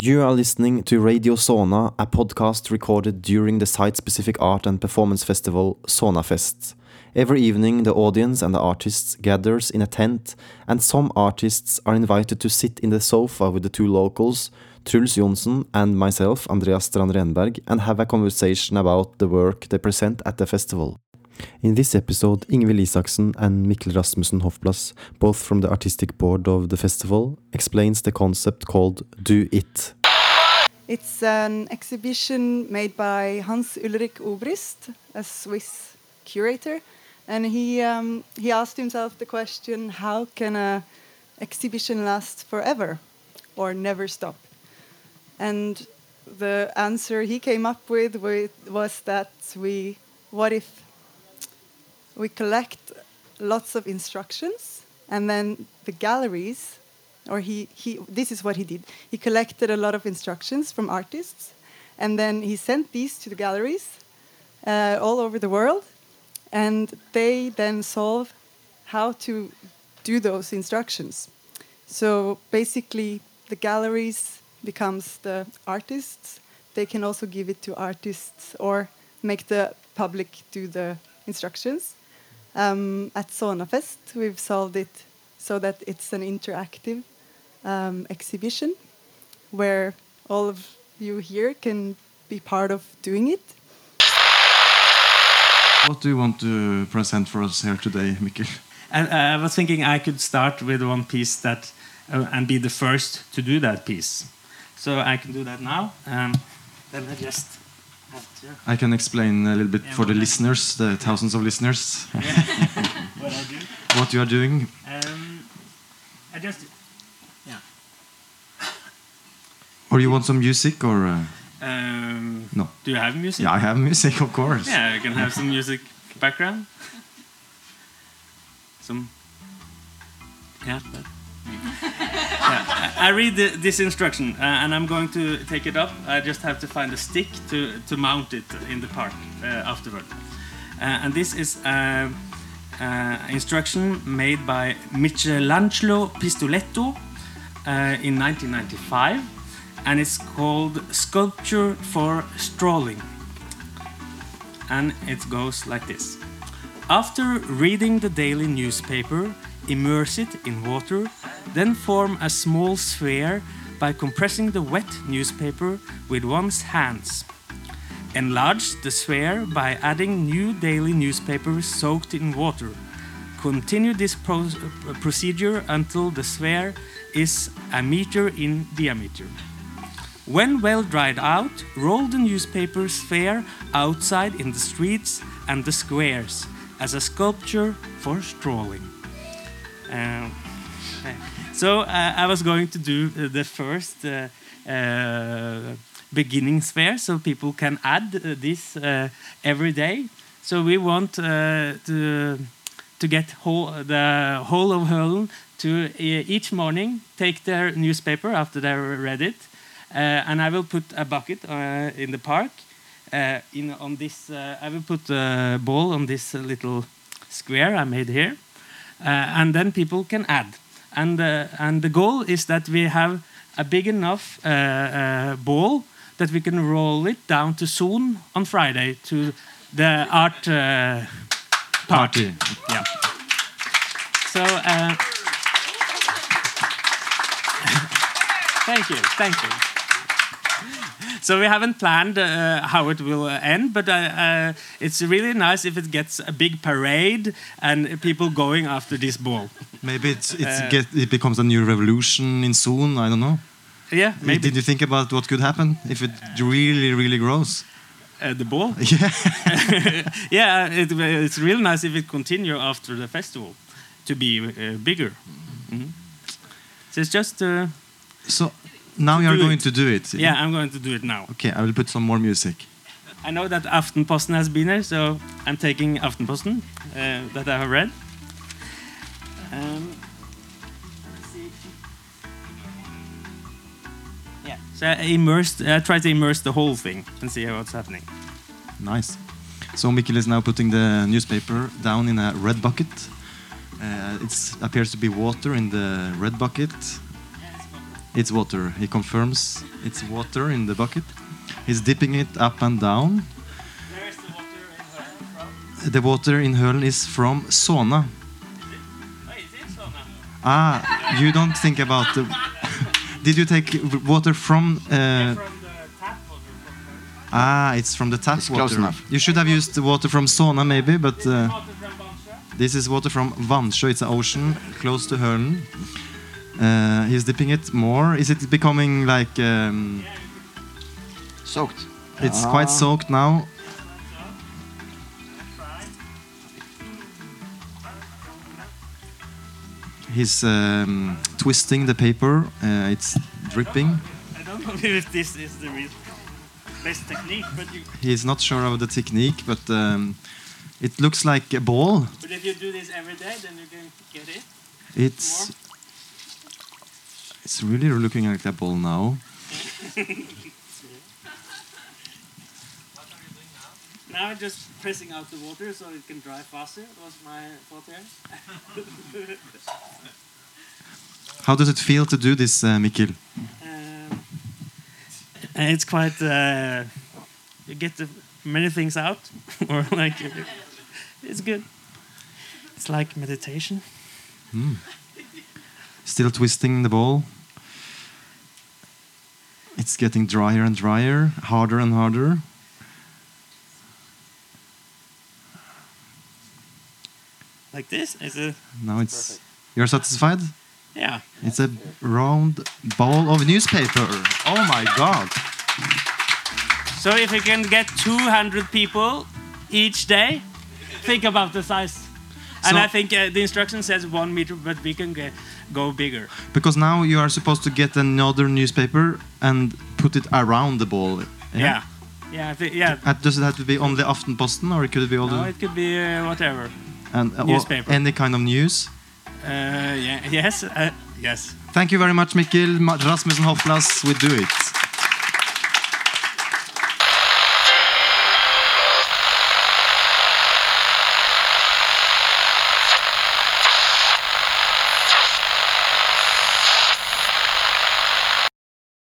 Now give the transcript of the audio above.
You are listening to Radio Sona, a podcast recorded during the site specific art and performance festival Sonafest. Every evening, the audience and the artists gathers in a tent, and some artists are invited to sit in the sofa with the two locals, Truls Johnsen and myself, Andreas Strand Renberg, and have a conversation about the work they present at the festival. In this episode, Ingvild Isaksen and Mikkel Rasmussen Hofplass, both from the artistic board of the festival, explains the concept called Do It. It's an exhibition made by Hans Ulrich Obrist, a Swiss curator, and he um, he asked himself the question: How can a exhibition last forever, or never stop? And the answer he came up with, with was that we, what if we collect lots of instructions and then the galleries or he, he this is what he did. He collected a lot of instructions from artists and then he sent these to the galleries uh, all over the world and they then solve how to do those instructions. So basically the galleries becomes the artists. They can also give it to artists or make the public do the instructions um, at Sånafest, we've solved it so that it's an interactive um, exhibition where all of you here can be part of doing it. What do you want to present for us here today, Mikkel? And I was thinking I could start with one piece that uh, and be the first to do that piece. So I can do that now. Um, then I just have to. I can explain a little bit Yeah, for the I- listeners, the thousands of listeners, what I do. what you are doing. Um, I just yeah. Or you want some music, or uh, Um, No. Do you have music? yeah, I have music, of course. Yeah, I can have some music background. Some. Yeah. But, yeah. I read the, this instruction uh, and I'm going to take it up. I just have to find a stick to, to mount it in the park uh, afterward. Uh, and this is uh, uh, instruction made by Michelangelo Pistoletto uh, in 1995, and it's called Sculpture for Strolling and it goes like this. After reading the daily newspaper, immerse it in water, then form a small sphere by compressing the wet newspaper with one's hands. Enlarge the sphere by adding new daily newspapers soaked in water. Continue this pro- procedure until the sphere is a meter in diameter. When well dried out, roll the newspaper sphere outside in the streets and the squares as a sculpture for strolling. Um, so uh, I was going to do uh, the first uh, uh, beginning sphere so people can add uh, this uh, every day. So we want uh, to to get whole, the whole of Hølen to uh, each morning take their newspaper after they read it, uh, and I will put a bucket uh, in the park. Uh, in on this, uh, I will put a ball on this uh, little square I made here, uh, and then people can add. And uh, and the goal is that we have a big enough uh, uh, ball that we can roll it down to Soon on Friday to the art uh, party. Yeah. So. Uh, thank you, thank you. So we haven't planned uh, how it will end, but uh, uh, it's really nice if it gets a big parade and people going after this ball. Maybe it's, it's Uh, get, it becomes a new revolution in soon. I don't know. Yeah, maybe Did you think about what could happen if it really, really grows? uh, the ball. Yeah. yeah, it, it's really nice if it continue after the festival to be uh, bigger. Mhm. So it's just uh, So now you are going it. to do it. yeah, I'm going to do it now. Okay, I will put some more music. I know that Aftenposten has been there, so I'm taking Aftenposten uh, that I have read. Um. Yeah. So I immersed. I try to immerse the whole thing and see what's happening. Nice. So Mikkel is now putting the newspaper down in a red bucket. Uh, it appears to be water in the red bucket. It's water. He confirms it's water in the bucket. He's dipping it up and down. Where is the water in Hølen from? The water in Hølen is from Såna. It is Såna. Ah, you don't think about the. Did you take water from? Uh, From the tap water from ah, it's from the tap It's close water. enough. You should have used the water from Såna maybe, but uh, Water from Vansjø. this is water from Vansjø. It's an ocean close to Hølen. Uh, he's dipping it more. Is it becoming like? Um, Soaked. it's Ah. quite soaked now. He's um, twisting the paper. Uh, it's dripping. I don't know if this is the real best technique, but you, He's not sure of the technique, but um, it looks like a ball. but if you do this every day, then you can get it. It's it's really looking like a ball now. Now I'm just pressing out the water so it can dry faster. Was my thought there. How does it feel to do this, uh, Mikkel? Um, it's quite. Uh, you get the, many things out, or like it's good. It's like meditation. Still twisting the ball. It's getting drier and drier, harder and harder. Like this. Is it? No, it's. You're satisfied? yeah. It's a round ball of newspaper. Oh my god! So if you can get 200 people each day, think about the size. And So- I think uh, the instruction says one meter, but we can get, go bigger. Because now you are supposed to get another newspaper and put it around the ball. Yeah. Yeah. Thi- yeah. Uh, Does it have to be only Aftenposten, or it could it be all No, the it could be uh, whatever. and uh, newspaper. any kind of news? Uh, yeah. Yes. Uh, yes. Thank you very much, Mikkel Rasmussen Hofplass. We do it.